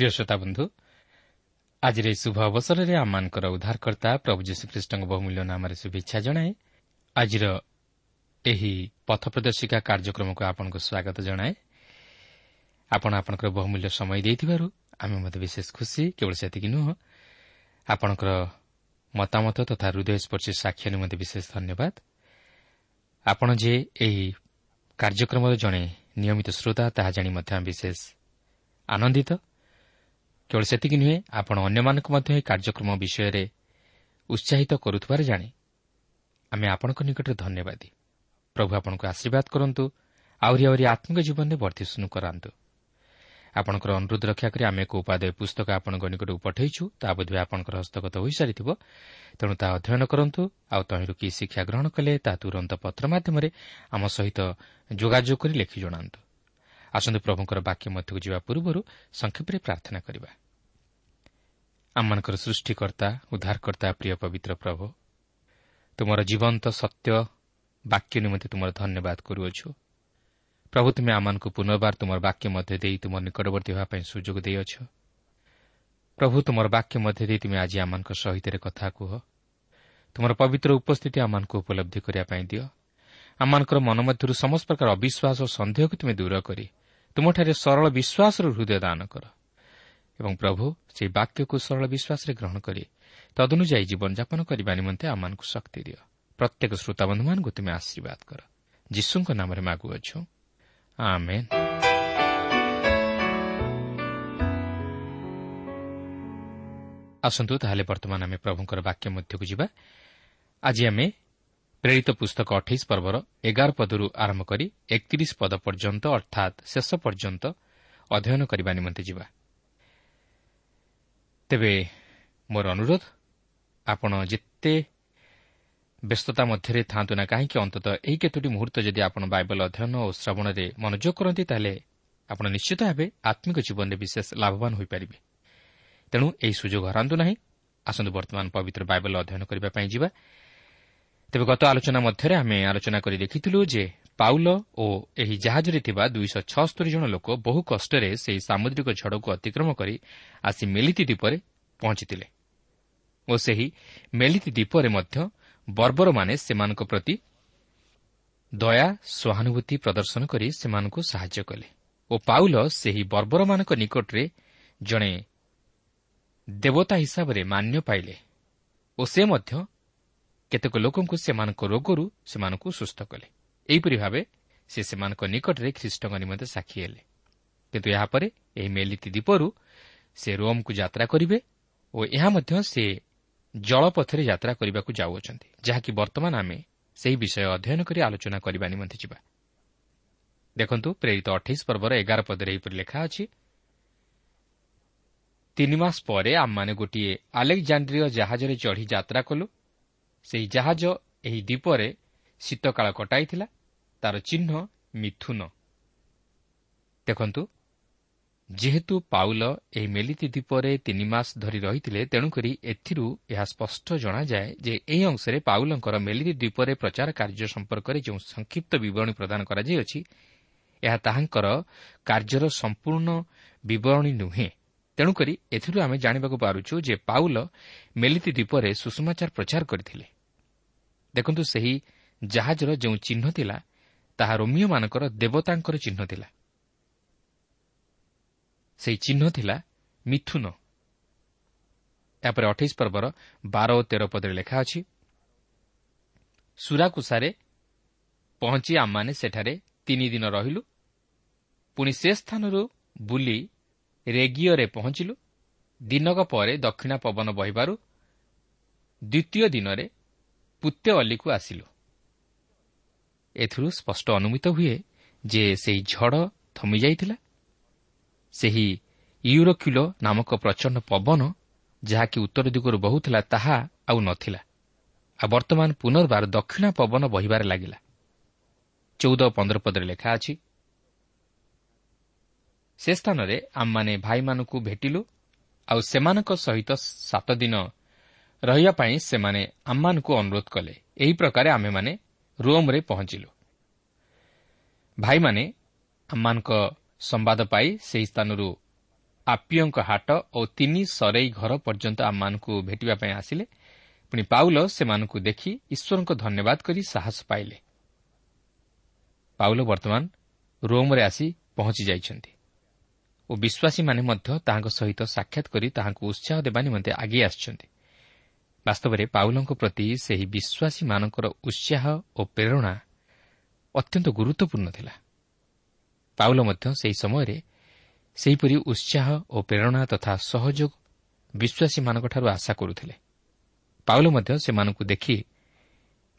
ପ୍ରିୟ ଶ୍ରୋତା ବନ୍ଧୁ ଆଜିର ଏହି ଶୁଭ ଅବସରରେ ଆମମାନଙ୍କର ଉଦ୍ଧାରକର୍ତ୍ତା ପ୍ରଭୁ ଯୀଶୁଖ୍ରୀଷ୍ଟଙ୍କ ବହୁମୂଲ୍ୟ ନାମରେ ଶୁଭେଚ୍ଛା ଜଣାଏ। ଆଜିର ଏହି ପଥ ପ୍ରଦର୍ଶିକା କାର୍ଯ୍ୟକ୍ରମକୁ ଆପଣଙ୍କୁ ସ୍ୱାଗତ ଜଣାଏ। ଆପଣ ଆପଣଙ୍କର ବହୁମୂଲ୍ୟ ସମୟ ଦେଇଥିବାରୁ ଆମେ ମଧ୍ୟ ବିଶେଷ ଖୁସି କେବଳ ସେତିକି ନୁହଁ ଆପଣଙ୍କର ମତାମତ ତଥା ହୃଦୟସ୍ପର୍ଶୀ ସାକ୍ଷ୍ୟ ନିମନ୍ତେ ବିଶେଷ ଧନ୍ୟବାଦ। ଆପଣ ଯେ ଏହି କାର୍ଯ୍ୟକ୍ରମର ଜଣେ ନିୟମିତ ଶ୍ରୋତା ତାହା ଜାଣି ମଧ୍ୟ ବିଶେଷ ଆନନ୍ଦିତ। କେବଳ ସେତିକି ନୁହେଁ ଆପଣ ଅନ୍ୟମାନଙ୍କୁ ମଧ୍ୟ ଏହି କାର୍ଯ୍ୟକ୍ରମ ବିଷୟରେ ଉତ୍ସାହିତ କରୁଥିବାର ଜାଣି। ଆମେ ଆପଣଙ୍କ ନିକଟରେ ଧନ୍ୟବାଦୀ। ପ୍ରଭୁ ଆପଣଙ୍କୁ ଆଶୀର୍ବାଦ କରନ୍ତୁ ଆହୁରି ଆହୁରି ଆତ୍ମିକ ଜୀବନରେ ବର୍ଦ୍ଧିଷ୍ଣୁ କରାନ୍ତୁ। ଆପଣଙ୍କର ଅନୁରୋଧ ରକ୍ଷା କରି ଆମେ ଏକ ଉପାଦେୟ ପୁସ୍ତକ ଆପଣଙ୍କ ନିକଟକୁ ପଠାଇଛୁ ତାହା ବୋଧହୁଏ ଆପଣଙ୍କର ହସ୍ତଗତ ହୋଇସାରିଥିବ। ତେଣୁ ତାହା ଅଧ୍ୟୟନ କରନ୍ତୁ ଆଉ ତହିଁରୁ କି ଶିକ୍ଷା ଗ୍ରହଣ କଲେ ତାହା ତୁରନ୍ତ ପତ୍ର ମାଧ୍ୟମରେ ଆମ ସହିତ ଯୋଗାଯୋଗ କରି ଲେଖି ଜଣାନ୍ତୁ। ଆସନ୍ତୁ ପ୍ରଭୁଙ୍କର ବାକ୍ୟ ମଧ୍ୟକୁ ଯିବା ପୂର୍ବରୁ ସଂକ୍ଷେପରେ ପ୍ରାର୍ଥନା କରିବା। ଆମମାନଙ୍କର ସୃଷ୍ଟିକର୍ତ୍ତା ଉଦ୍ଧାରକର୍ତ୍ତା ପ୍ରିୟ ପବିତ୍ର ପ୍ରଭୁ ତୁମର ଜୀବନ୍ତ ସତ୍ୟ ବାକ୍ୟ ନିମନ୍ତେ ତୁମର ଧନ୍ୟବାଦ କରୁଅଛୁ। ପ୍ରଭୁ ତୁମେ ଆମମାନଙ୍କୁ ପୁନର୍ବାର ତୁମର ବାକ୍ୟ ମଧ୍ୟ ଦେଇ ତୁମର ନିକଟବର୍ତ୍ତୀ ହେବା ପାଇଁ ସୁଯୋଗ ଦେଇଅଛ। ପ୍ରଭୁ ତୁମର ବାକ୍ୟ ମଧ୍ୟ ଦେଇ ତୁମେ ଆଜି ଆମମାନଙ୍କ ସହିତ କଥା କୁହ। ତୁମର ପବିତ୍ର ଉପସ୍ଥିତି ଆମମାନଙ୍କୁ ଉପଲବ୍ଧି କରିବା ପାଇଁ ଦିଅ। ଆମମାନଙ୍କର ମନ ମଧ୍ୟରୁ ସମସ୍ତ ପ୍ରକାର ଅବିଶ୍ୱାସ ଓ ସନ୍ଦେହକୁ ତୁମେ ଦୂର କରି ତୁମଠାରେ ସରଳ ବିଶ୍ୱାସର ହୃଦୟ ଦାନ କର। ଏବଂ ପ୍ରଭୁ ସେହି ବାକ୍ୟକୁ ସରଳ ବିଶ୍ୱାସରେ ଗ୍ରହଣ କରି ତଦନୁଯାୟୀ ଜୀବନଯାପନ କରିବା ନିମନ୍ତେ ଆମମାନଙ୍କୁ ଶକ୍ତି ଦିଅ। ପ୍ରତ୍ୟେକ ଶ୍ରୋତାବନ୍ଧୁମାନଙ୍କୁ ତୁମେ ଆଶୀର୍ବାଦ କର। ଯୀଶୁଙ୍କ ନାମରେ ମାଗୁଅଛୁ। ଆସନ୍ତୁ ତାହେଲେ ବର୍ତ୍ତମାନ ଆମେ ପ୍ରଭୁଙ୍କର ବାକ୍ୟ ମଧ୍ୟକୁ ଯିବା। ଆଜି ଆମେ ପ୍ରେରିତ ପୁସ୍ତକ ଅଠେଇଶ ପର୍ବର ଏଗାର ପଦରୁ ଆରମ୍ଭ କରି ଏକତିରିଶ ପଦ ପର୍ଯ୍ୟନ୍ତ ଅର୍ଥାତ୍ ଶେଷ ପର୍ଯ୍ୟନ୍ତ ଅଧ୍ୟୟନ କରିବା ନିମନ୍ତେ ଯିବା। ତେବେ ମୋର ଅନୁରୋଧ ଆପଣ ଯେତେ ବ୍ୟସ୍ତତା ମଧ୍ୟରେ ଥାନ୍ତୁ ନା କାହିଁକି ଅନ୍ତତଃ ଏହି କେତୋଟି ମୁହୂର୍ତ୍ତ ଯଦି ଆପଣ ବାଇବଲ ଅଧ୍ୟୟନ ଓ ଶ୍ରବଣରେ ମନୋଯୋଗ କରନ୍ତି ତାହେଲେ ଆପଣ ନିଶ୍ଚିତ ଭାବେ ଆତ୍ମିକ ଜୀବନରେ ବିଶେଷ ଲାଭବାନ ହୋଇପାରିବେ। ତେଣୁ ଏହି ସୁଯୋଗ ହରାନ୍ତୁ ନାହିଁ। ଆସନ୍ତୁ ବର୍ତ୍ତମାନ ପବିତ୍ର ବାଇବଲ ଅଧ୍ୟୟନ କରିବା ପାଇଁ ଯିବା। ତେବେ ଗତ ଆଲୋଚନା ମଧ୍ୟରେ ଆମେ ଆଲୋଚନା କରି ଦେଖିଥିଲୁ ଯେ ପାଉଲ ଓ ଏହି ଜାହାଜରେ ଥିବା ଦୁଇଶହ ଛଅସ୍ତରୀ ଜଣ ଲୋକ ବହୁ କଷ୍ଟରେ ସେହି ସାମୁଦ୍ରିକ ଝଡ଼କୁ ଅତିକ୍ରମ କରି ଆସି ମେଲିତି ଦ୍ୱୀପରେ ପହଞ୍ଚିଥିଲେ। ଓ ସେହି ମେଲିତି ଦ୍ୱୀପରେ ମଧ୍ୟ ବର୍ବରମାନେ ସେମାନଙ୍କ ପ୍ରତି ଦୟା ସହାନୁଭୂତି ପ୍ରଦର୍ଶନ କରି ସେମାନଙ୍କୁ ସାହାଯ୍ୟ କଲେ ଓ ପାଉଲ ସେହି ବର୍ବରମାନଙ୍କ ନିକଟରେ ଜଣେ ଦେବତା ହିସାବରେ ମାନ୍ୟ ପାଇଲେ ଓ ସେ ମଧ୍ୟ କେତେକ ଲୋକଙ୍କୁ ସେମାନଙ୍କ ରୋଗରୁ ସେମାନଙ୍କୁ ସୁସ୍ଥ କଲେ। ଏହିପରି ଭାବେ ସେ ସେମାନଙ୍କ ନିକଟରେ ଖ୍ରୀଷ୍ଟଙ୍କ ନିମନ୍ତେ ସାକ୍ଷୀ ହେଲେ। କିନ୍ତୁ ଏହାପରେ ଏହି ମେଲିତି ଦ୍ୱୀପରୁ ସେ ରୋମ୍କୁ ଯାତ୍ରା କରିବେ ଓ ଏହା ମଧ୍ୟ ସେ ଜଳପଥରେ ଯାତ୍ରା କରିବାକୁ ଯାଉଅଛନ୍ତି ଯାହାକି ବର୍ତ୍ତମାନ ଆମେ ସେହି ବିଷୟ ଅଧ୍ୟୟନ କରି ଆଲୋଚନା କରିବା ନିମନ୍ତେ ଯିବା। ଦେଖନ୍ତୁ ପ୍ରେରିତ ଅଠେଇଶ ପର୍ବର ଏଗାର ପଦରେ ଏହିପରି ଲେଖା ଅଛି ତିନି ମାସ ପରେ ଆମମାନେ ଗୋଟିଏ ଆଲେକ୍ଜାଣ୍ଡ୍ରିୟ ଜାହାଜରେ ଚଢ଼ି ଯାତ୍ରା କଲୁ ସେହି ଜାହାଜ ଏହି ଦ୍ୱୀପରେ ଶୀତକାଳ କଟାଇଥିଲା। ତାର ଚିହ୍ନ ମିଥୁନ। ଦେଖନ୍ତୁ ଯେହେତୁ ପାଉଲ ଏହି ମେଲିତି ଦ୍ୱୀପରେ ତିନି ମାସ ଧରି ରହିଥିଲେ ତେଣୁକରି ଏଥିରୁ ଏହା ସ୍ପଷ୍ଟ ଜଣାଯାଏ ଯେ ଏହି ଅଂଶରେ ପାଉଲଙ୍କର ମେଲିତି ଦ୍ୱୀପରେ ପ୍ରଚାର କାର୍ଯ୍ୟ ସମ୍ପର୍କରେ ଯେଉଁ ସଂକ୍ଷିପ୍ତ ବିବରଣୀ ପ୍ରଦାନ କରାଯାଇଅଛି ଏହା ତାହାଙ୍କର କାର୍ଯ୍ୟର ସମ୍ପୂର୍ଣ୍ଣ ବିବରଣୀ ନୁହେଁ। ତେଣୁକରି ଏଥିରୁ ଆମେ ଜାଣିବାକୁ ପାରୁଛୁ ଯେ ପାଉଲ ମେଲିତି ଦ୍ୱୀପରେ ସୁଷମାଚାର ପ୍ରଚାର କରିଥିଲେ। ଦେଖନ୍ତୁ ସେହି ଜାହାଜର ଯେଉଁ ଚିହ୍ନ ଥିଲା ତାହା ରୋମିଓମାନଙ୍କର ଦେବତାଙ୍କର ଚିହ୍ନ ଥିଲା। ସେହି ଚିହ୍ନ ଥିଲା ମିଥୁନ। ଏହାପରେ ଅଠେଇଶ ପର୍ବର ବାର ଓ ତେର ପଦରେ ଲେଖା ଅଛି ସୁରାକୁସାରେ ପହଞ୍ଚି ଆମମାନେ ସେଠାରେ ତିନି ଦିନ ରହିଲୁ ପୁଣି ସେ ସ୍ଥାନରୁ ବୁଲି ରେଗିଓରେ ପହଞ୍ଚିଲୁ। ଦିନକ ପରେ ଦକ୍ଷିଣା ପବନ ବହିବାରୁ ଦ୍ୱିତୀୟ ଦିନରେ ପୁତ୍ୟ ଅଲିକୁ ଆସିଲୁ। ଏଥିରୁ ସ୍ପଷ୍ଟ ଅନୁମିତ ହୁଏ ଯେ ସେହି ଝଡ଼ ଥମିଯାଇଥିଲା। ସେହି ୟୁରୋକ୍ୟୁଲୋ ନାମକ ପ୍ରଚଣ୍ଡ ପବନ ଯାହାକି ଉତ୍ତର ଦିଗରୁ ବହୁଥିଲା ତାହା ଆଉ ନଥିଲା। ଆଉ ବର୍ତ୍ତମାନ ପୁନର୍ବାର ଦକ୍ଷିଣ ପବନ ବହିବାରେ ଲାଗିଲା। ଚଉଦ ପନ୍ଦର ପଦରେ ଲେଖା ଅଛି ସେ ସ୍ଥାନରେ ଆମମାନେ ଭାଇମାନଙ୍କୁ ଭେଟିଲୁ ଆଉ ସେମାନଙ୍କ ସହିତ ସାତ ଦିନ ରହିବା ପାଇଁ ସେମାନେ ଆମମାନଙ୍କୁ ଅନୁରୋଧ କଲେ। ଏହି ପ୍ରକାରେ ଆମେମାନେ ରୋମ୍ରେ ପହଞ୍ଚିଲୁ। ଭାଇମାନେ ଆମମାନଙ୍କ ସମ୍ବାଦ ପାଇ ସେହି ସ୍ଥାନରୁ ଆପିଅଙ୍କ ହାଟ ଓ ତିନି ସରେଇ ଘର ପର୍ଯ୍ୟନ୍ତ ଆମମାନଙ୍କୁ ଭେଟିବା ପାଇଁ ଆସିଲେ। ପୁଣି ପାଉଲ ସେମାନଙ୍କୁ ଦେଖି ଈଶ୍ୱରଙ୍କ ଧନ୍ୟବାଦ କରି ସାହସ ପାଇଲେ। ପାଉଲ ବର୍ତ୍ତମାନ ରୋମ୍ରେ ଆସି ପହଞ୍ଚି ଯାଇଛନ୍ତି। ଓ ବିଶ୍ୱାସୀମାନେ ମଧ୍ୟ ତାହାଙ୍କ ସହିତ ସାକ୍ଷାତ କରି ତାହାଙ୍କୁ ଉତ୍ସାହ ଦେବା ନିମନ୍ତେ ଆଗେଇ ଆସିଛନ୍ତି। ବାସ୍ତବରେ ପାଉଲଙ୍କ ପ୍ରତି ସେହି ବିଶ୍ୱାସୀମାନଙ୍କର ଉତ୍ସାହ ଓ ପ୍ରେରଣା ଅତ୍ୟନ୍ତ ଗୁରୁତ୍ୱପୂର୍ଣ୍ଣ ଥିଲା। ପାଉଲ ମଧ୍ୟ ସେହି ସମୟରେ ସେହିପରି ଉତ୍ସାହ ଓ ପ୍ରେରଣା ତଥା ସହଯୋଗ ବିଶ୍ୱାସୀମାନଙ୍କଠାରୁ ଆଶା କରୁଥିଲେ। ପାଉଲ ମଧ୍ୟ ସେମାନଙ୍କୁ ଦେଖି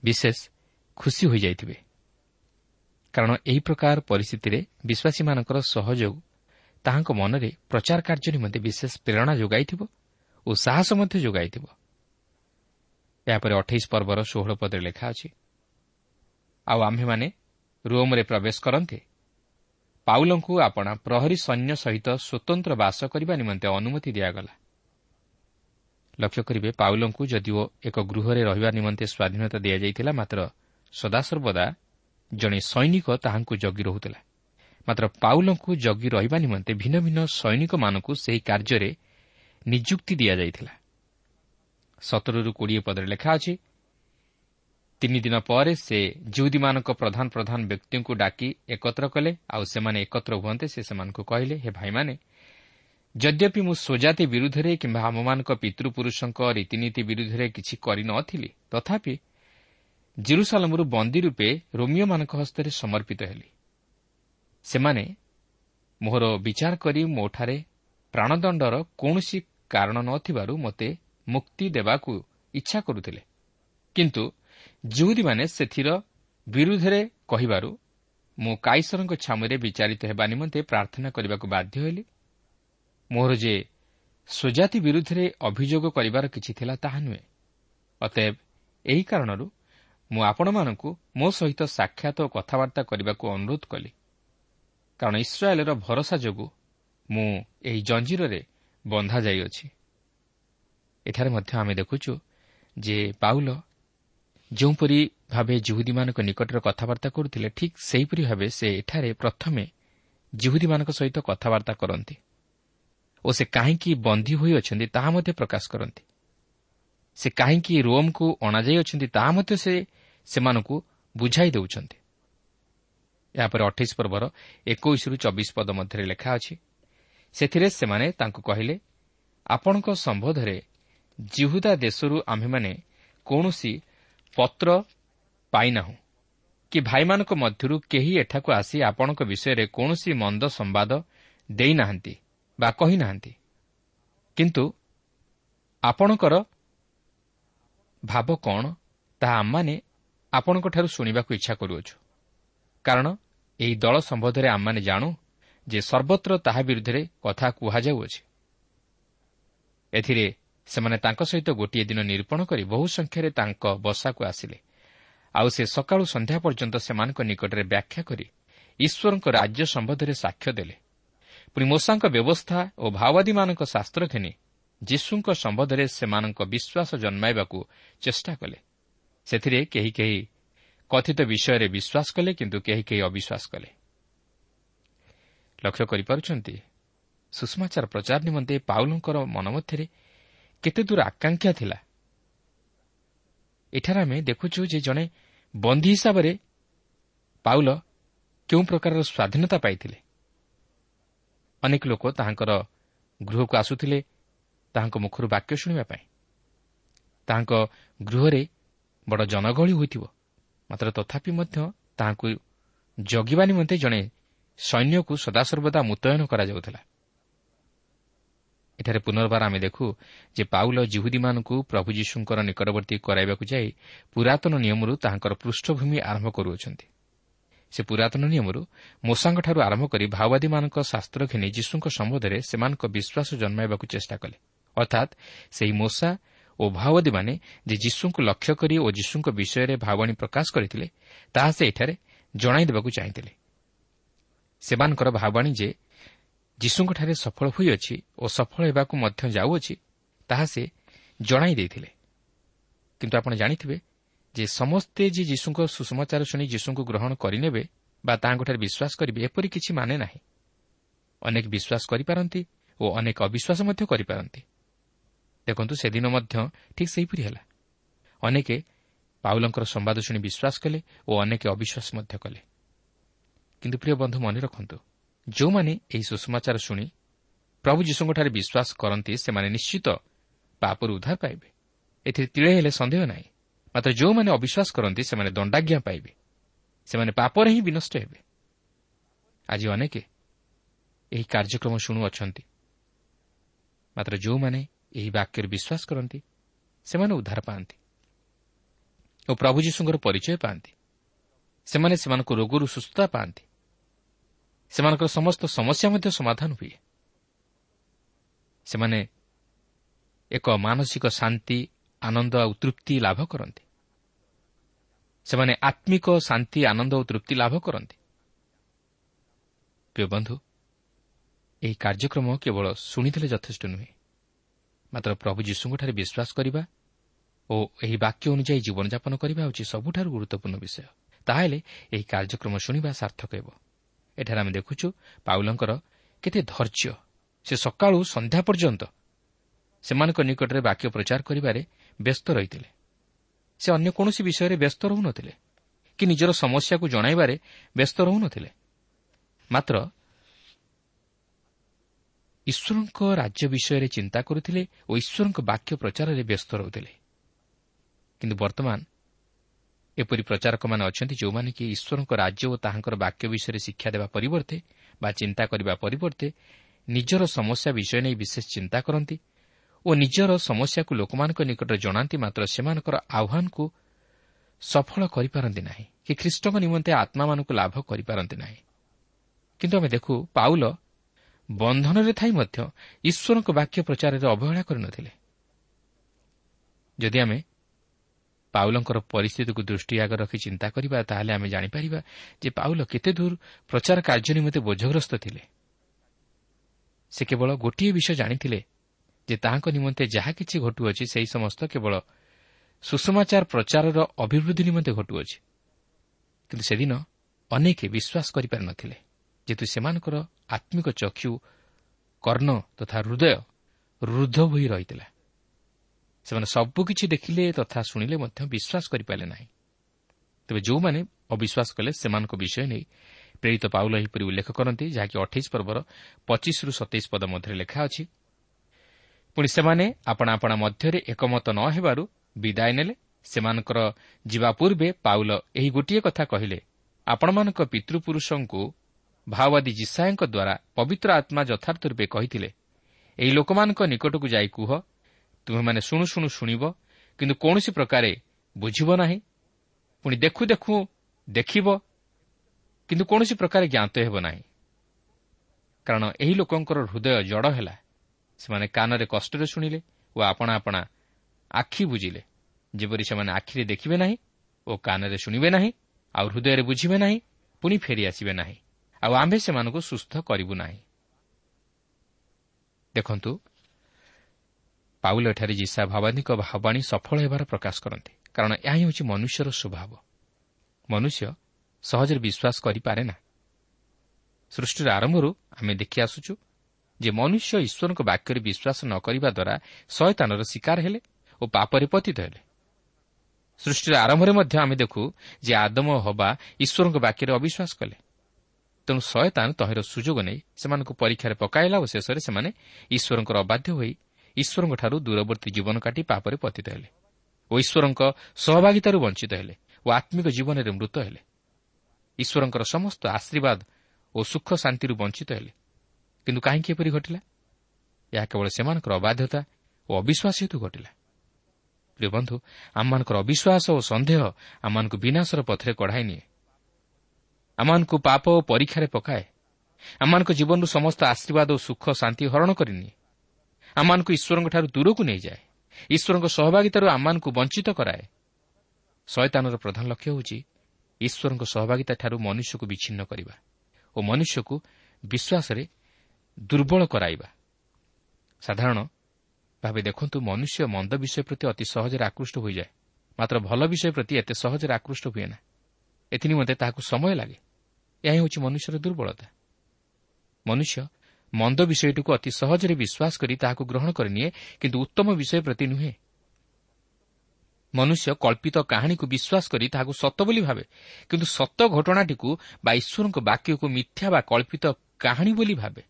ବିଶେଷ ଖୁସି ହୋଇଯାଇଥିବେ। କାରଣ ଏହି ପ୍ରକାର ପରିସ୍ଥିତିରେ ବିଶ୍ୱାସୀମାନଙ୍କର ସହଯୋଗ ତାହାଙ୍କ ମନରେ ପ୍ରଚାର କାର୍ଯ୍ୟ ନିମନ୍ତେ ବିଶେଷ ପ୍ରେରଣା ଯୋଗାଇଥିବ ଓ ସାହସ ମଧ୍ୟ ଯୋଗାଇଥିବ। ଏହାପରେ ଅଠେଇଶ ପର୍ବର ଷୋହଳ ପଦରେ ଲେଖା ଅଛି ଆଉ ଆମ୍ଭେମାନେ ରୋମ୍ରେ ପ୍ରବେଶ କରନ୍ତେ ପାଉଲଙ୍କୁ ଆପଣା ପ୍ରହରୀ ସୈନ୍ୟ ସହିତ ସ୍ୱତନ୍ତ୍ର ବାସ କରିବା ନିମନ୍ତେ ଅନୁମତି ଦିଆଗଲା। ଲକ୍ଷ୍ୟ କରିବେ ପାଉଲଙ୍କୁ ଯଦିଓ ଏକ ଗୃହରେ ରହିବା ନିମନ୍ତେ ସ୍ୱାଧୀନତା ଦିଆଯାଇଥିଲା ମାତ୍ର ସଦାସର୍ବଦା ଜଣେ ସୈନିକ ତାହାଙ୍କୁ ଜଗି ରହୁଥିଲା। ମାତ୍ର ପାଉଲଙ୍କୁ ଜଗି ରହିବା ନିମନ୍ତେ ଭିନ୍ନ ଭିନ୍ନ ସୈନିକମାନଙ୍କୁ ସେହି କାର୍ଯ୍ୟରେ ନିଯୁକ୍ତି ଦିଆଯାଇଥିଲା ସତରରୁ କୋଡ଼ିଏ ପଦରେ ଲେଖା ଅଛି ତିନିଦିନ ପରେ ସେ ଜିଉଦୀମାନଙ୍କ ପ୍ରଧାନ ପ୍ରଧାନ ବ୍ୟକ୍ତିଙ୍କୁ ଡାକି ଏକତ୍ର କଲେ ଆଉ ସେମାନେ ଏକତ୍ର ହୁଅନ୍ତେ ସେ ସେମାନଙ୍କୁ କହିଲେ ହେ ଭାଇମାନେ ଯଦ୍ୟପି ମୁଁ ସ୍ୱଜାତି ବିରୁଦ୍ଧରେ କିମ୍ବା ଆମମାନଙ୍କ ପିତୃପୁରୁଷଙ୍କ ରୀତିନୀତି ବିରୁଦ୍ଧରେ କିଛି କରିନଥିଲି ତଥାପି ଜିରୁସାଲମରୁ ବନ୍ଦୀ ରୂପେ ରୋମିଓମାନଙ୍କ ହସ୍ତରେ ସମର୍ପିତ ହେଲି ସେମାନେ ମୋହର ବିଚାର କରି ମୋଠାରେ ପ୍ରାଣଦଣ୍ଡର କୌଣସି କାରଣ ନ ଥିବାରୁ ମୋତେ ମୁକ୍ତି ଦେବାକୁ ଇଚ୍ଛା କରୁଥିଲେ। କିନ୍ତୁ ଜୁହୁଦୀମାନେ ସେଥିର ବିରୁଦ୍ଧରେ କହିବାରୁ ମୁଁ କାଇସରଙ୍କ ଛାମୁରେ ବିଚାରିତ ହେବା ନିମନ୍ତେ ପ୍ରାର୍ଥନା କରିବାକୁ ବାଧ୍ୟ ହେଲି। ମୋର ଯେ ସ୍ୱଜାତି ବିରୁଦ୍ଧରେ ଅଭିଯୋଗ କରିବାର କିଛି ଥିଲା ତାହା ନୁହେଁ। ଅତଏବ ଏହି କାରଣରୁ ମୁଁ ଆପଣମାନଙ୍କୁ ମୋ ସହିତ ସାକ୍ଷାତ ଓ କଥାବାର୍ତ୍ତା କରିବାକୁ ଅନୁରୋଧ କଲି। କାରଣ ଇସ୍ରାଏଲ୍ର ଭରସା ଯୋଗୁଁ ମୁଁ ଏହି ଜଞ୍ଜିରରେ ବନ୍ଧାଯାଇଅଛି ଏଠାରେ ମଧ୍ୟ ଆମେ ଦେଖୁଛୁ ଯେ ପାଉଲ ଯେଉଁପରି ଭାବେ ଜୁହୁଦୀମାନଙ୍କ ନିକଟରେ କଥାବାର୍ତ୍ତା କରୁଥିଲେ ଠିକ୍ ସେହିପରି ଭାବେ ସେ ଏଠାରେ ପ୍ରଥମେ ଜୁହୁଦୀମାନଙ୍କ ସହିତ କଥାବାର୍ତ୍ତା କରନ୍ତି ଓ ସେ କାହିଁକି ବନ୍ଦୀ ହୋଇଅଛନ୍ତି ତାହା ମଧ୍ୟ ପ୍ରକାଶ କରନ୍ତି। ସେ କାହିଁକି ରୋମ୍କୁ ଅଣାଯାଇଅଛନ୍ତି ତାହା ମଧ୍ୟ ସେ ସେମାନଙ୍କୁ ବୁଝାଇ ଦେଉଛନ୍ତି। ଏହାପରେ ଅଠେଇଶ ପର୍ବର ଏକୋଇଶରୁ ଚବିଶ ପଦ ମଧ୍ୟରେ ଲେଖା ଅଛି। ସେଥିରେ ସେମାନେ ତାଙ୍କୁ କହିଲେ ଆପଣଙ୍କ ସମ୍ବନ୍ଧରେ ଜିହୁଦା ଦେଶରୁ ଆମ୍ଭେମାନେ କୌଣସି ପତ୍ର ପାଇନାହୁଁ କି ଭାଇମାନଙ୍କ ମଧ୍ୟରୁ କେହି ଏଠାକୁ ଆସି ଆପଣଙ୍କ ବିଷୟରେ କୌଣସି ମନ୍ଦ ସମ୍ବାଦ ଦେଇନାହାନ୍ତି ବା କହିନାହାନ୍ତି। କିନ୍ତୁ ଆପଣଙ୍କର ଭାବ କ'ଣ ତାହା ଆମମାନେ ଆପଣଙ୍କଠାରୁ ଶୁଣିବାକୁ ଇଚ୍ଛା କରୁଅଛୁ। କାରଣ ଏହି ଦଳ ସମ୍ବନ୍ଧରେ ଆମମାନେ ଜାଣୁ ଯେ ସର୍ବତ୍ର ତାହା ବିରୁଦ୍ଧରେ କଥା କୁହାଯାଉଅଛି। ଏଥିରେ ସେମାନେ ତାଙ୍କ ସହିତ ଗୋଟିଏ ଦିନ ନିରୂପଣ କରି ବହୁ ସଂଖ୍ୟାରେ ତାଙ୍କ ବସାକୁ ଆସିଲେ। ଆଉ ସେ ସକାଳୁ ସନ୍ଧ୍ୟା ପର୍ଯ୍ୟନ୍ତ ସେମାନଙ୍କ ନିକଟରେ ବ୍ୟାଖ୍ୟା କରି ଈଶ୍ୱରଙ୍କ ରାଜ୍ୟ ସମ୍ବନ୍ଧରେ ସାକ୍ଷ୍ୟ ଦେଲେ। ପୁଣି ମୂଷାଙ୍କ ବ୍ୟବସ୍ଥା ଓ ମାଓବାଦୀମାନଙ୍କ ଶାସ୍ତ୍ର ଘେନି ଯୀଶୁଙ୍କ ସମ୍ବନ୍ଧରେ ସେମାନଙ୍କ ବିଶ୍ୱାସ ଜନ୍ମାଇବାକୁ ଚେଷ୍ଟା କଲେ। ସେଥିରେ କେହି କେହି କଥିତ ବିଷୟରେ ବିଶ୍ୱାସ କଲେ କିନ୍ତୁ କେହି କେହି ଅବିଶ୍ୱାସ କଲେ। ଲକ୍ଷ୍ୟ କରିପାରୁଛନ୍ତି ସୁଷମାଚାର ପ୍ରଚାର ନିମନ୍ତେ ପାଉଲଙ୍କର ମନ ମଧ୍ୟରେ କେତେ ଦୂର ଆକାଂକ୍ଷା ଥିଲା। ଏଠାରେ ଆମେ ଦେଖୁଛୁ ଯେ ଜଣେ ବନ୍ଦୀ ହିସାବରେ ପାଉଲ କେଉଁ ପ୍ରକାରର ସ୍ୱାଧୀନତା ପାଇଥିଲେ। ଅନେକ ଲୋକ ତାହାଙ୍କର ଗୃହକୁ ଆସୁଥିଲେ ତାହାଙ୍କ ମୁଖରୁ ବାକ୍ୟ ଶୁଣିବା ପାଇଁ। ତାହାଙ୍କ ଗୃହରେ ବଡ଼ ଜନଗହଳି ହୋଇଥିବ। ମାତ୍ର ତଥାପି ମଧ୍ୟ ତାହାଙ୍କୁ ଜଗିବା ନିମନ୍ତେ ଜଣେ ସୈନ୍ୟକୁ ସଦାସର୍ବଦା ମୁତୟନ କରାଯାଉଥିଲା। ଏଠାରେ ପୁନର୍ବାର ଆମେ ଦେଖୁ ଯେ ପାଉଲ ଜିହୁଦୀମାନଙ୍କୁ ପ୍ରଭୁ ଯୀଶୁଙ୍କର ନିକଟବର୍ତ୍ତୀ କରାଇବାକୁ ଯାଇ ପୁରାତନ ନିୟମରୁ ତାହାଙ୍କର ପୃଷ୍ଠଭୂମି ଆରମ୍ଭ କରୁଅଛନ୍ତି। ସେ ପୁରାତନ ନିୟମରୁ ମୋଷାଙ୍କଠାରୁ ଆରମ୍ଭ କରି ମାଓବାଦୀମାନଙ୍କ ଶାସ୍ତ୍ର ଘେନି ଯୀଶୁଙ୍କ ସମ୍ବନ୍ଧରେ ସେମାନଙ୍କ ବିଶ୍ୱାସ ଜନ୍ମାଇବାକୁ ଚେଷ୍ଟା କଲେ। ଅର୍ଥାତ୍ ସେହି ମୋଷା ଓ ମାଓବାଦୀମାନେ ଯେ ଯୀଶୁଙ୍କୁ ଲକ୍ଷ୍ୟ କରି ଓ ଯୀଶୁଙ୍କ ବିଷୟରେ ଭାବଣୀ ପ୍ରକାଶ କରିଥିଲେ ତାହା ସେ ଏଠାରେ ଜଣାଇ ଦେବାକୁ ଚାହିଁଥିଲେ। ସେମାନଙ୍କର ଭାବାଣୀ ଯେ ଯୀଶୁଙ୍କଠାରେ ସଫଳ ହୋଇଅଛି ଓ ସଫଳ ହେବାକୁ ମଧ୍ୟ ଯାଉଅଛି ତାହା ସେ ଜଣାଇ ଦେଇଥିଲେ। କିନ୍ତୁ ଆପଣ ଜାଣିଥିବେ ଯେ ସମସ୍ତେ ଯେ ଯୀଶୁଙ୍କ ସୁଷମାଚାର ଶୁଣି ଯୀଶୁଙ୍କୁ ଗ୍ରହଣ କରିନେବେ ବା ତାହାଙ୍କଠାରେ ବିଶ୍ୱାସ କରିବେ ଏପରି କିଛି ମାନେ ନାହିଁ। ଅନେକ ବିଶ୍ୱାସ କରିପାରନ୍ତି ଓ ଅନେକ ଅବିଶ୍ୱାସ ମଧ୍ୟ କରିପାରନ୍ତି। ଦେଖନ୍ତୁ ସେଦିନ ମଧ୍ୟ ଠିକ୍ ସେହିପରି ହେଲା। ଅନେକ ପାଉଲଙ୍କର ସମ୍ବାଦ ଶୁଣି ବିଶ୍ୱାସ କଲେ ଓ ଅନେକ ଅବିଶ୍ୱାସ ମଧ୍ୟ କଲେ। କିନ୍ତୁ ପ୍ରିୟ ବନ୍ଧୁ ମନେ ରଖନ୍ତୁ ଯେଉଁମାନେ ଏହି ସୁଷମାଚାର ଶୁଣି ପ୍ରଭୁ ଯୀଶୁଙ୍କଠାରେ ବିଶ୍ୱାସ କରନ୍ତି ସେମାନେ ନିଶ୍ଚିତ ପାପରୁ ଉଦ୍ଧାର ପାଇବେ। ଏଥିରେ ତିଳେ ହେଲେ ସନ୍ଦେହ ନାହିଁ। ମାତ୍ର ଯେଉଁମାନେ ଅବିଶ୍ୱାସ କରନ୍ତି ସେମାନେ ଦଣ୍ଡାଜ୍ଞା ପାଇବେ। ସେମାନେ ପାପରେ ହିଁ ବିନଷ୍ଟ ହେବେ। ଆଜି ଅନେକ ଏହି କାର୍ଯ୍ୟକ୍ରମ ଶୁଣୁଅଛନ୍ତି। ମାତ୍ର ଯେଉଁମାନେ ଏହି ବାକ୍ୟରେ ବିଶ୍ୱାସ କରନ୍ତି ସେମାନେ ଉଦ୍ଧାର ପାଆନ୍ତି ଓ ପ୍ରଭୁ ଯୀଶୁଙ୍କର ପରିଚୟ ପାଆନ୍ତି। ସେମାନେ ସେମାନଙ୍କ ରୋଗରୁ ସୁସ୍ଥତା ପାଆନ୍ତି। ସେମାନଙ୍କର ସମସ୍ତ ସମସ୍ୟା ମଧ୍ୟ ସମାଧାନ ହୁଏ। ସେମାନେ ଏକ ମାନସିକ ଶାନ୍ତି ଆନନ୍ଦ ଆଉ ତୃପ୍ତି ଲାଭ କରନ୍ତି। ସେମାନେ ଆତ୍ମିକ ଶାନ୍ତି ଆନନ୍ଦ ଓ ତୃପ୍ତି ଲାଭ କରନ୍ତି। ପ୍ରିୟ ବନ୍ଧୁ ଏହି କାର୍ଯ୍ୟକ୍ରମ କେବଳ ଶୁଣିଦେଲେ ଯଥେଷ୍ଟ ନୁହେଁ। ମାତ୍ର ପ୍ରଭୁ ଯୀଶୁଙ୍କଠାରେ ବିଶ୍ୱାସ କରିବା ଓ ଏହି ବାକ୍ୟ ଅନୁଯାୟୀ ଜୀବନଯାପନ କରିବା ହେଉଛି ସବୁଠାରୁ ଗୁରୁତ୍ୱପୂର୍ଣ୍ଣ ବିଷୟ। ତାହେଲେ ଏହି କାର୍ଯ୍ୟକ୍ରମ ଶୁଣିବା ସାର୍ଥକ ହେବ। ଏଠାରେ ଆମେ ଦେଖୁଛୁ ପାଉଲଙ୍କର କେତେ ଧୈର୍ଯ୍ୟ। ସେ ସକାଳୁ ସନ୍ଧ୍ୟା ପର୍ଯ୍ୟନ୍ତ ସେମାନଙ୍କ ନିକଟରେ ବାକ୍ୟ ପ୍ରଚାର କରିବାରେ ବ୍ୟସ୍ତ ରହିଥିଲେ। ସେ ଅନ୍ୟ କୌଣସି ବିଷୟରେ ବ୍ୟସ୍ତ ରହୁନଥିଲେ କି ନିଜର ସମସ୍ୟାକୁ ଜଣାଇବାରେ ବ୍ୟସ୍ତ ରହୁନଥିଲେ। ମାତ୍ର ଈଶ୍ୱରଙ୍କ ରାଜ୍ୟ ବିଷୟରେ ଚିନ୍ତା କରୁଥିଲେ ଓ ଈଶ୍ୱରଙ୍କ ବାକ୍ୟ ପ୍ରଚାରରେ ବ୍ୟସ୍ତ ରହୁଥିଲେ। କିନ୍ତୁ ବର୍ତ୍ତମାନ ଏପରି ପ୍ରଚାରକମାନେ ଅଛନ୍ତି ଯେଉଁମାନେ କି ଈଶ୍ୱରଙ୍କ ରାଜ୍ୟ ଓ ତାହାଙ୍କର ବାକ୍ୟ ବିଷୟରେ ଶିକ୍ଷା ଦେବା ପରିବର୍ତ୍ତେ ବା ଚିନ୍ତା କରିବା ପରିବର୍ତ୍ତେ ନିଜର ସମସ୍ୟା ବିଷୟ ନେଇ ବିଶେଷ ଚିନ୍ତା କରନ୍ତି ଓ ନିଜର ସମସ୍ୟାକୁ ଲୋକମାନଙ୍କ ନିକଟରେ ଜଣାନ୍ତି ମାତ୍ର ସେମାନଙ୍କର ଆହ୍ୱାନକୁ ସଫଳ କରିପାରନ୍ତି ନାହିଁ କି ଖ୍ରୀଷ୍ଟଙ୍କ ନିମନ୍ତେ ଆତ୍ମାମାନଙ୍କୁ ଲାଭ କରିପାରନ୍ତି ନାହିଁ। କିନ୍ତୁ ଆମେ ଦେଖୁ ପାଉଲ ବନ୍ଧନରେ ଥାଇ ମଧ୍ୟ ଈଶ୍ୱରଙ୍କ ବାକ୍ୟ ପ୍ରଚାରରେ ଅବହେଳା କରିନଥିଲେ। ଯଦି ଆମେ ପାଉଲଙ୍କର ପରିସ୍ଥିତିକୁ ଦୃଷ୍ଟି ଆଗ ରଖି ଚିନ୍ତା କରିବା ତାହେଲେ ଆମେ ଜାଣିପାରିବା ଯେ ପାଉଲ କେତେ ଦୂର ପ୍ରଚାର କାର୍ଯ୍ୟ ନିମନ୍ତେ ବୋଝଗ୍ରସ୍ତ ଥିଲେ। ସେ କେବଳ ଗୋଟିଏ ବିଷୟ ଜାଣିଥିଲେ ଯେ ତାହାଙ୍କ ନିମନ୍ତେ ଯାହା କିଛି ଘଟୁଅଛି ସେହି ସମସ୍ତ କେବଳ ସୁଷମାଚାର ପ୍ରଚାରର ଅଭିବୃଦ୍ଧି ନିମନ୍ତେ ଘଟୁଅଛି। କିନ୍ତୁ ସେଦିନ ଅନେକ ବିଶ୍ୱାସ କରିପାରି ନ ଥିଲେ ଯେହେତୁ ସେମାନଙ୍କର ଆତ୍ମିକ ଚକ୍ଷୁ କର୍ଣ୍ଣ ତଥା ହୃଦୟ ରୁଦ୍ଧ ହୋଇ ରହିଥିଲା। ସେମାନେ ସବୁକିଛି ଦେଖିଲେ ତଥା ଶୁଣିଲେ ମଧ୍ୟ ବିଶ୍ୱାସ କରିପାରିଲେ ନାହିଁ। ତେବେ ଯେଉଁମାନେ ଅବିଶ୍ୱାସ କଲେ ସେମାନଙ୍କ ବିଷୟ ନେଇ ପ୍ରେରିତ ପାଉଲ ଏହିପରି ଉଲ୍ଲେଖ କରନ୍ତି ଯାହାକି ଅଠେଇଶ ପର୍ବର ପଚିଶରୁ ସତେଇଶ ପଦ ମଧ୍ୟରେ ଲେଖା ଅଛି। ପୁଣି ସେମାନେ ଆପଣା ଆପଣା ମଧ୍ୟରେ ଏକମତ ନ ହେବାରୁ ବିଦାୟ ନେଲେ। ସେମାନଙ୍କର ଯିବା ପୂର୍ବେ ପାଉଲ ଏହି ଗୋଟିଏ କଥା କହିଲେ ଆପଣମାନଙ୍କ ପିତୃପୁରୁଷଙ୍କୁ ଭାଓବାଦୀ ଜିସାଏଙ୍କ ଦ୍ୱାରା ପବିତ୍ର ଆତ୍ମା ଯଥାର୍ଥ ରୂପେ କହିଥିଲେ ଏହି ଲୋକମାନଙ୍କ ନିକଟକୁ ଯାଇ କୁହ ତୁମେମାନେ ଶୁଣୁ ଶୁଣୁ ଶୁଣିବ କିନ୍ତୁ କୌଣସି ପ୍ରକାରେ ବୁଝିବ ନାହିଁ। ପୁଣି ଦେଖୁ ଦେଖୁ ଦେଖିବ କିନ୍ତୁ କୌଣସି ପ୍ରକାରେ ଜ୍ଞାତ ହେବ ନାହିଁ। କାରଣ ଏହି ଲୋକଙ୍କର ହୃଦୟ ଜଡ଼ ହେଲା। ସେମାନେ କାନରେ କଷ୍ଟରେ ଶୁଣିଲେ ଓ ଆପଣା ଆପଣା ଆଖି ବୁଝିଲେ ଯେପରି ସେମାନେ ଆଖିରେ ଦେଖିବେ ନାହିଁ ଓ କାନରେ ଶୁଣିବେ ନାହିଁ ଆଉ ହୃଦୟରେ ବୁଝିବେ ନାହିଁ ପୁଣି ଫେରିଆସିବେ ନାହିଁ। ଆଉ ଆମ୍ଭେ ସେମାନଙ୍କୁ ସୁସ୍ଥ କରିବୁ ନାହିଁ। ଦେଖନ୍ତୁ ପାଉଲ ଏଠାରେ ଯିଶା ଭାବାନୀଙ୍କ ଭାବାଣୀ ସଫଳ ହେବାର ପ୍ରକାଶ କରନ୍ତି। କାରଣ ଏହା ହିଁ ହେଉଛି ମନୁଷ୍ୟର ସ୍ୱଭାବ। ମନୁଷ୍ୟ ସହଜରେ ବିଶ୍ୱାସ କରିପାରେ ନା। ସୃଷ୍ଟିର ଆରମ୍ଭରୁ ଆମେ ଦେଖି ଆସୁଛୁ ଯେ ମନୁଷ୍ୟ ଈଶ୍ୱରଙ୍କ ବାକ୍ୟରେ ବିଶ୍ୱାସ ନ କରିବା ଦ୍ୱାରା ଶୟତାନର ଶିକାର ହେଲେ ଓ ପାପରେ ପତିତ ହେଲେ। ସୃଷ୍ଟିର ଆରମ୍ଭରେ ମଧ୍ୟ ଆମେ ଦେଖୁ ଯେ ଆଦମ ହବା ଈଶ୍ୱରଙ୍କ ବାକ୍ୟରେ ଅବିଶ୍ୱାସ କଲେ। ତେଣୁ ଶୟତାନ ତହିଁର ସୁଯୋଗ ନେଇ ସେମାନଙ୍କୁ ପରୀକ୍ଷାରେ ପକାଇଲା ଓ ଶେଷରେ ସେମାନେ ଈଶ୍ୱରଙ୍କର ଅବାଧ୍ୟ ହୋଇ ଈଶ୍ୱରଙ୍କଠାରୁ ଦୂରବର୍ତ୍ତୀ ଜୀବନ କାଟି ପାପରେ ପତିତ ହେଲେ ଓ ଈଶ୍ୱରଙ୍କ ସହଭାଗିତାରୁ ବଞ୍ଚିତ ହେଲେ ଓ ଆତ୍ମିକ ଜୀବନରେ ମୃତ ହେଲେ। ଈଶ୍ୱରଙ୍କର ସମସ୍ତ ଆଶୀର୍ବାଦ ଓ ସୁଖ ଶାନ୍ତିରୁ ବଞ୍ଚିତ ହେଲେ। କିନ୍ତୁ କାହିଁକି ଏପରି ଘଟିଲା? ଏହା କେବଳ ସେମାନଙ୍କର ଅବାଧ୍ୟତା ଓ ଅବିଶ୍ୱାସ ହେତୁ ଘଟିଲା। ପ୍ରିୟ ବନ୍ଧୁ ଆମମାନଙ୍କର ଅବିଶ୍ୱାସ ଓ ସନ୍ଦେହ ଆମମାନଙ୍କୁ ବିନାଶର ପଥରେ କଢ଼ାଇ ନିଏ। ଆମମାନଙ୍କୁ ପାପ ଓ ପରୀକ୍ଷାରେ ପକାଏ। ଆମମାନଙ୍କ ଜୀବନରୁ ସମସ୍ତ ଆଶୀର୍ବାଦ ଓ ସୁଖ ଶାନ୍ତି ହରଣ କରିନିଏ। ଆମମାନଙ୍କୁ ଈଶ୍ୱରଙ୍କଠାରୁ ଦୂରକୁ ନେଇଯାଏ। ଈଶ୍ୱରଙ୍କ ସହଭାଗିତାରୁ ଆମମାନଙ୍କୁ ବଞ୍ଚିତ କରାଏ। ଶୟତାନର ପ୍ରଧାନ ଲକ୍ଷ୍ୟ ହେଉଛି ଈଶ୍ୱରଙ୍କ ସହଭାଗିତାଠାରୁ ମନୁଷ୍ୟକୁ ବିଚ୍ଛିନ୍ନ କରିବା ଓ ମନୁଷ୍ୟକୁ ବିଶ୍ୱାସରେ ଦୁର୍ବଳ କରାଇବା। ସାଧାରଣ ଭାବେ ଦେଖନ୍ତୁ ମନୁଷ୍ୟ ମନ୍ଦ ବିଷୟ ପ୍ରତି ଅତି ସହଜରେ ଆକୃଷ୍ଟ ହୋଇଯାଏ। ମାତ୍ର ଭଲ ବିଷୟ ପ୍ରତି ଏତେ ସହଜରେ ଆକୃଷ୍ଟ ହୁଏ ନା ଏଥିନିମନ୍ତେ ତାହାକୁ ସମୟ ଲାଗେ। ଏହା ହେଉଛି ମନୁଷ୍ୟର ଦୁର୍ବଳତା। ମନୁଷ୍ୟ ମନ୍ଦ ବିଷୟଟିକୁ ଅତି ସହଜରେ ବିଶ୍ୱାସ କରି ତାହାକୁ ଗ୍ରହଣ କରିନିଏ କିନ୍ତୁ ଉତ୍ତମ ବିଷୟ ପ୍ରତି ନୁହେଁ। ମନୁଷ୍ୟ କଳ୍ପିତ କାହାଣୀକୁ ବିଶ୍ୱାସ କରି ତାହାକୁ ସତ ବୋଲି ଭାବେ କିନ୍ତୁ ସତ ଘଟଣାଟିକୁ ବା ଈଶ୍ୱରଙ୍କ ବାକ୍ୟକୁ ମିଥ୍ୟା ବା କଳ୍ପିତ କାହାଣୀ ବୋଲି ଭାବେ।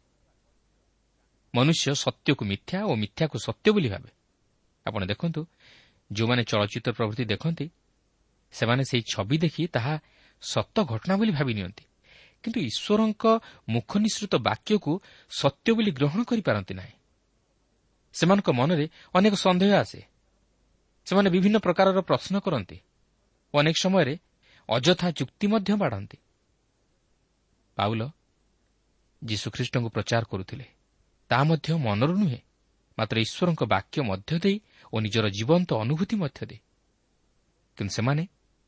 ମନୁଷ୍ୟ ସତ୍ୟକୁ ମିଥ୍ୟା ଓ ମିଥ୍ୟାକୁ ସତ୍ୟ ବୋଲି ଭାବେ। ଆପଣ ଦେଖନ୍ତୁ ଯେଉଁମାନେ ଚଳଚ୍ଚିତ୍ର ପ୍ରଭୃତି ଦେଖନ୍ତି ସେମାନେ ସେହି ଛବି ଦେଖି ତାହା ସତ ଘଟଣା ବୋଲି ଭାବି ନିଅନ୍ତି। କିନ୍ତୁ ଈଶ୍ୱରଙ୍କ ମୁଖ ନିଃସୃତ ବାକ୍ୟକୁ ସତ୍ୟ ବୋଲି ଗ୍ରହଣ କରିପାରନ୍ତି ନାହିଁ। ସେମାନଙ୍କ ମନରେ ଅନେକ ସନ୍ଦେହ ଆସେ। ସେମାନେ ବିଭିନ୍ନ ପ୍ରକାରର ପ୍ରଶ୍ନ କରନ୍ତି ଅନେକ ସମୟରେ ଅଯଥା ଯୁକ୍ତି ମଧ୍ୟ ବାଢ଼ନ୍ତି। ପାଉଲ ଯୀଶୁଖ୍ରୀଷ୍ଟଙ୍କୁ ପ୍ରଚାର କରୁଥିଲେ। ତାହା ମଧ୍ୟ ମନରୁ ନୁହେଁ ମାତ୍ର ଈଶ୍ୱରଙ୍କ ବାକ୍ୟ ମଧ୍ୟ ଦେଇ ଓ ନିଜର ଜୀବନ୍ତ ଅନୁଭୂତି ମଧ୍ୟ ଦେଇ। କିନ୍ତୁ ସେମାନେ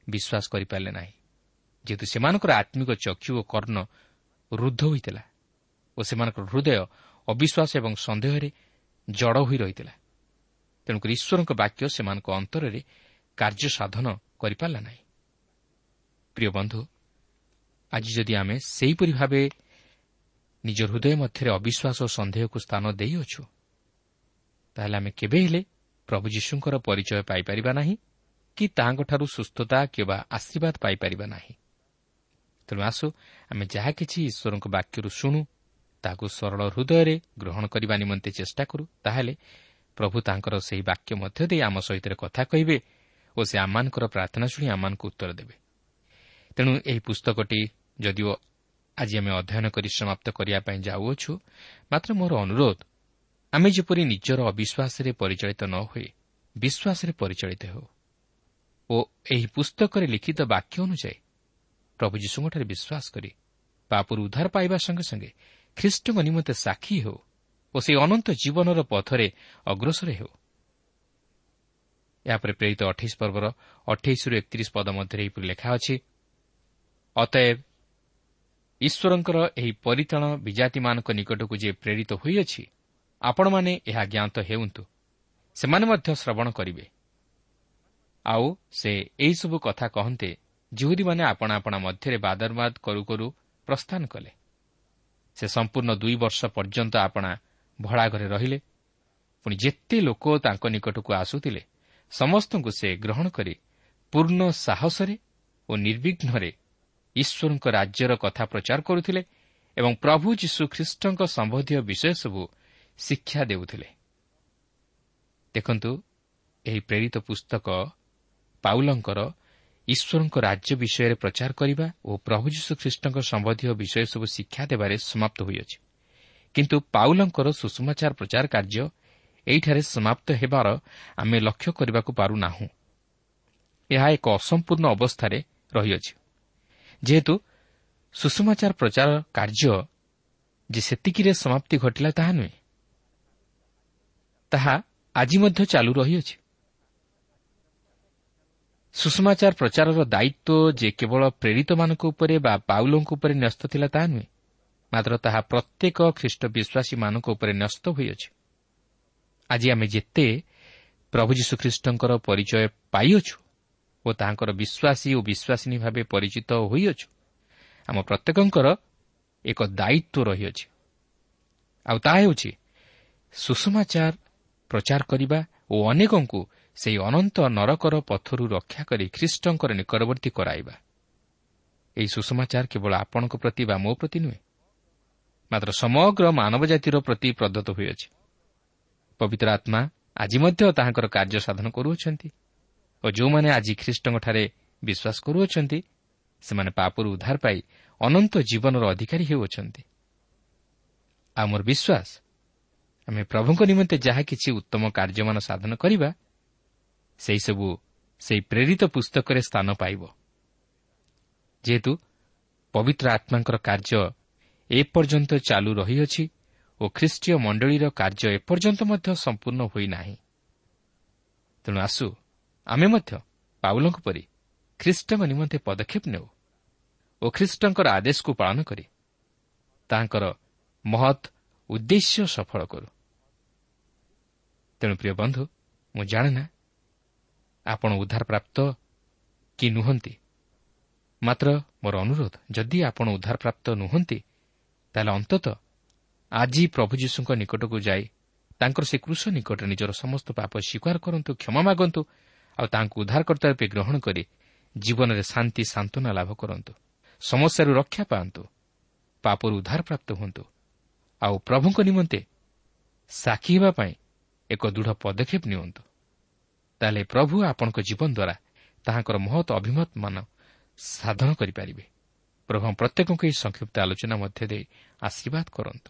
ବିଶ୍ୱାସ କରିପାରିଲେ ନାହିଁ। ଯେହେତୁ ସେମାନଙ୍କର ଆତ୍ମିକ ଚକ୍ଷୁ ଓ କର୍ଣ୍ଣ ରୁଦ୍ଧ ହୋଇଥିଲା ଓ ସେମାନଙ୍କର ହୃଦୟ ଅବିଶ୍ୱାସ ଏବଂ ସନ୍ଦେହରେ ଜଡ଼ ହୋଇ ରହିଥିଲା। ତେଣୁକରି ଈଶ୍ୱରଙ୍କ ବାକ୍ୟ ସେମାନଙ୍କ ଅନ୍ତରରେ କାର୍ଯ୍ୟ ସାଧନ କରିପାରିଲା ନାହିଁ। ପ୍ରିୟ ବନ୍ଧୁ ଆଜି ଯଦି ଆମେ ସେହିପରି ଭାବେ ନିଜ ହୃଦୟ ମଧ୍ୟରେ ଅବିଶ୍ୱାସ ଓ ସନ୍ଦେହକୁ ସ୍ଥାନ ଦେଇଅଛୁ ତାହେଲେ ଆମେ କେବେ ହେଲେ ପ୍ରଭୁ ଯୀଶୁଙ୍କର ପରିଚୟ ପାଇପାରିବା ନାହିଁ? କି ତାହାଙ୍କଠାରୁ ସୁସ୍ଥତା କିମ୍ବା ଆଶୀର୍ବାଦ ପାଇପାରିବା ନାହିଁ। ତେଣୁ ଆସୁ ଆମେ ଯାହା କିଛି ଈଶ୍ୱରଙ୍କ ବାକ୍ୟରୁ ଶୁଣୁ ତାହାକୁ ସରଳ ହୃଦୟରେ ଗ୍ରହଣ କରିବା ନିମନ୍ତେ ଚେଷ୍ଟା କରୁ ତାହେଲେ ପ୍ରଭୁ ତାଙ୍କର ସେହି ବାକ୍ୟ ମଧ୍ୟ ଦେଇ ଆମ ସହିତ କଥା କହିବେ ଓ ସେ ଆମମାନଙ୍କର ପ୍ରାର୍ଥନା ଶୁଣି ଆମମାନଙ୍କୁ ଉତ୍ତର ଦେବେ। ତେଣୁ ଏହି ପୁସ୍ତକଟି ଯଦିଓ ଆଜି ଆମେ ଅଧ୍ୟୟନ କରି ସମାପ୍ତ କରିବା ପାଇଁ ଯାଉଅଛୁ ମାତ୍ର ମୋର ଅନୁରୋଧ ଆମେ ଯେପରି ନିଜର ଅବିଶ୍ୱାସରେ ପରିଚାଳିତ ନ ହୋଇ ବିଶ୍ୱାସରେ ପରିଚାଳିତ ହେଉ। ଓ ଏହି ପୁସ୍ତକରେ ଲିଖିତ ବାକ୍ୟ ଅନୁଯାୟୀ ପ୍ରଭୁ ଯୀଶୁଙ୍କଠାରେ ବିଶ୍ୱାସ କରି ପାପରୁ ଉଦ୍ଧାର ପାଇବା ସଙ୍ଗେ ସଙ୍ଗେ ଖ୍ରୀଷ୍ଟଙ୍କ ନିମନ୍ତେ ସାକ୍ଷୀ ହେଉ ଓ ସେହି ଅନନ୍ତ ଜୀବନର ପଥରେ ଅଗ୍ରସର ହେଉ। ଏହାପରେ ପ୍ରେରିତ ଅଠେଇଶ ପର୍ବର ଅଠେଇଶରୁ ଏକତିରିଶ ପଦ ମଧ୍ୟରେ ଏହିପରି ଲେଖା ଅଛି ଅତଏବ ଈଶ୍ୱରଙ୍କର ଏହି ପରିତାଣ ବିଜାତିମାନଙ୍କ ନିକଟକୁ ଯେ ପ୍ରେରିତ ହୋଇଅଛି ଆପଣମାନେ ଏହା ଜ୍ଞାତ ହେଉନ୍ତୁ। ସେମାନେ ମଧ୍ୟ ଶ୍ରବଣ କରିବେ। ଆଉ ସେ ଏହିସବୁ କଥା କହନ୍ତେ ଯେଉଁଦୀମାନେ ଆପଣା ଆପଣା ମଧ୍ୟରେ ବାଦରବାଦ କରୁ କରୁ ପ୍ରସ୍ଥାନ କଲେ। ସେ ସମ୍ପୂର୍ଣ୍ଣ ଦୁଇ ବର୍ଷ ପର୍ଯ୍ୟନ୍ତ ଆପଣା ଭଡ଼ା ଘରେ ରହିଲେ। ପୁଣି ଯେତେ ଲୋକ ତାଙ୍କ ନିକଟକୁ ଆସୁଥିଲେ ସମସ୍ତଙ୍କୁ ସେ ଗ୍ରହଣ କରି ପୂର୍ଣ୍ଣ ସାହସରେ ଓ ନିର୍ବିଘ୍ନରେ ଈଶ୍ୱରଙ୍କ ରାଜ୍ୟର କଥା ପ୍ରଚାର କରୁଥିଲେ ଏବଂ ପ୍ରଭୁ ଯୀଶୁ ଖ୍ରୀଷ୍ଟଙ୍କ ସମ୍ବନ୍ଧୀୟ ବିଷୟ ସବୁ ଶିକ୍ଷା ଦେଉଥିଲେ। ଦେଖନ୍ତୁ ଏହି ପ୍ରେରିତ ପୁସ୍ତକ ପାଉଲଙ୍କର ଈଶ୍ୱରଙ୍କ ରାଜ୍ୟ ବିଷୟରେ ପ୍ରଚାର କରିବା ଓ ପ୍ରଭୁ ଯୀଶୁଖ୍ରୀଷ୍ଟଙ୍କ ସମ୍ବନ୍ଧୀୟ ବିଷୟ ସବୁ ଶିକ୍ଷା ଦେବାରେ ସମାପ୍ତ ହୋଇଅଛି। କିନ୍ତୁ ପାଉଲଙ୍କର ସୁଷମାଚାର ପ୍ରଚାର କାର୍ଯ୍ୟ ଏହିଠାରେ ସମାପ୍ତ ହେବାର ଆମେ ଲକ୍ଷ୍ୟ କରିବାକୁ ପାରୁନାହୁଁ। ଏହା ଏକ ଅସମ୍ପୂର୍ଣ୍ଣ ଅବସ୍ଥାରେ ରହିଅଛି। ଯେହେତୁ ସୁଷମାଚାର ପ୍ରଚାର କାର୍ଯ୍ୟ ଯେ ସେତିକିରେ ସମାପ୍ତି ଘଟିଲା ତାହା ନୁହେଁ ତାହା ଆଜି ମଧ୍ୟ ଚାଲୁ ରହିଅଛି। ସୁଷମାଚାର ପ୍ରଚାରର ଦାୟିତ୍ୱ ଯେ କେବଳ ପ୍ରେରିତମାନଙ୍କ ଉପରେ ବା ପାଉଲଙ୍କ ଉପରେ ନ୍ୟସ୍ତ ଥିଲା ତାହା ନୁହେଁ ମାତ୍ର ତାହା ପ୍ରତ୍ୟେକ ଖ୍ରୀଷ୍ଟ ବିଶ୍ୱାସୀମାନଙ୍କ ଉପରେ ନ୍ୟସ୍ତ ହୋଇଅଛି। ଆଜି ଆମେ ଯେତେ ପ୍ରଭୁ ଯୀଶୁଖ୍ରୀଷ୍ଟଙ୍କର ପରିଚୟ ପାଇଅଛୁ ଓ ତାହାଙ୍କର ବିଶ୍ୱାସୀ ଓ ବିଶ୍ୱାସିନୀ ଭାବେ ପରିଚିତ ହୋଇଅଛୁ ଆମ ପ୍ରତ୍ୟେକଙ୍କର ଏକ ଦାୟିତ୍ୱ ରହିଅଛି। ଆଉ ତାହା ହେଉଛି ସୁଷମାଚାର ପ୍ରଚାର କରିବା ଓ ଅନେକଙ୍କୁ ସେହି ଅନନ୍ତ ନରକର ପଥରୁ ରକ୍ଷା କରି ଖ୍ରୀଷ୍ଟଙ୍କର ନିକଟବର୍ତ୍ତୀ କରାଇବା। ଏହି ସୁଷମାଚାର କେବଳ ଆପଣଙ୍କ ପ୍ରତି ବା ମୋ ପ୍ରତି ନୁହେଁ ମାତ୍ର ସମଗ୍ର ମାନବ ଜାତିର ପ୍ରତି ପ୍ରଦତ୍ତ ହୋଇଅଛି। ପବିତ୍ର ଆତ୍ମା ଆଜି ମଧ୍ୟ ତାହାଙ୍କର କାର୍ଯ୍ୟ ସାଧନ କରୁଅଛନ୍ତି ଓ ଯେଉଁମାନେ ଆଜି ଖ୍ରୀଷ୍ଟଙ୍କଠାରେ ବିଶ୍ୱାସ କରୁଅଛନ୍ତି ସେମାନେ ପାପରୁ ଉଦ୍ଧାର ପାଇ ଅନନ୍ତ ଜୀବନର ଅଧିକାରୀ ହେଉଅଛନ୍ତି। ଆଉ ମୋର ବିଶ୍ୱାସ ଆମେ ପ୍ରଭୁଙ୍କ ନିମନ୍ତେ ଯାହା କିଛି ଉତ୍ତମ କାର୍ଯ୍ୟମାନ ସାଧନ କରିବା ସେହିସବୁ ସେହି ପ୍ରେରିତ ପୁସ୍ତକରେ ସ୍ଥାନ ପାଇବ। ଯେହେତୁ ପବିତ୍ର ଆତ୍ମାଙ୍କର କାର୍ଯ୍ୟ ଏପର୍ଯ୍ୟନ୍ତ ଚାଲୁ ରହିଅଛି ଓ ଖ୍ରୀଷ୍ଟୀୟ ମଣ୍ଡଳୀର କାର୍ଯ୍ୟ ଏପର୍ଯ୍ୟନ୍ତ ମଧ୍ୟ ସମ୍ପୂର୍ଣ୍ଣ ହୋଇନାହିଁ। ତେଣୁ ଆସୁ ଆମେ ମଧ୍ୟ ପାଉଲଙ୍କ ପରି ଖ୍ରୀଷ୍ଟଙ୍କ ନିମନ୍ତେ ପଦକ୍ଷେପ ନେଉ ଓ ଖ୍ରୀଷ୍ଟଙ୍କର ଆଦେଶକୁ ପାଳନ କରି ତାଙ୍କର ମହତ୍ ଉଦ୍ଦେଶ୍ୟ ସଫଳ କରୁ। ତେଣୁ ପ୍ରିୟ ବନ୍ଧୁ ମୁଁ ଜାଣେ ନା ଆପଣ ଉଦ୍ଧାରପ୍ରାପ୍ତ କି ନୁହନ୍ତି? ମାତ୍ର ମୋର ଅନୁରୋଧ ଯଦି ଆପଣ ଉଦ୍ଧାରପ୍ରାପ୍ତ ନୁହନ୍ତି ତାହେଲେ ଅନ୍ତତଃ ଆଜି ପ୍ରଭୁ ଯୀଶୁଙ୍କ ନିକଟକୁ ଯାଇ ତାଙ୍କର ସେ କୃଷ ନିକଟରେ ନିଜର ସମସ୍ତ ପାପ ସ୍ୱୀକାର କରନ୍ତୁ କ୍ଷମା ମାଗନ୍ତୁ ଆଉ ତାଙ୍କୁ ଉଦ୍ଧାରକର୍ତ୍ତା ରୂପେ ଗ୍ରହଣ କରି ଜୀବନରେ ଶାନ୍ତି ସାନ୍ତ୍ୱନା ଲାଭ କରନ୍ତୁ। ସମସ୍ୟାରୁ ରକ୍ଷା ପାଆନ୍ତୁ ପାପରୁ ଉଦ୍ଧାରପ୍ରାପ୍ତ ହୁଅନ୍ତୁ ଆଉ ପ୍ରଭୁଙ୍କ ନିମନ୍ତେ ସାକ୍ଷୀ ହେବା ପାଇଁ ଏକ ଦୃଢ଼ ପଦକ୍ଷେପ ନିଅନ୍ତୁ। ତାହେଲେ ପ୍ରଭୁ ଆପଣଙ୍କ ଜୀବନ ଦ୍ୱାରା ତାହାଙ୍କର ମହତ୍ ଅଭିମତ ମାନ ସାଧନ କରିପାରିବେ। ପ୍ରଭୁ ପ୍ରତ୍ୟେକଙ୍କୁ ଏହି ସଂକ୍ଷିପ୍ତ ଆଲୋଚନା ମଧ୍ୟ ଦେଇ ଆଶୀର୍ବାଦ କରନ୍ତୁ।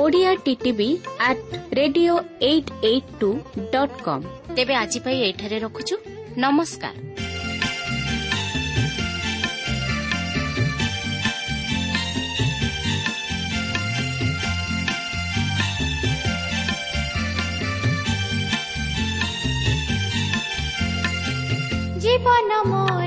Odia T T V at radio eight eight two dot com ତେବେ ଆଜି ପାଇଁ ଏଇଠାରେ ରଖୁଛୁ। ନମସ୍କାର। ଜୀବନ ମୋର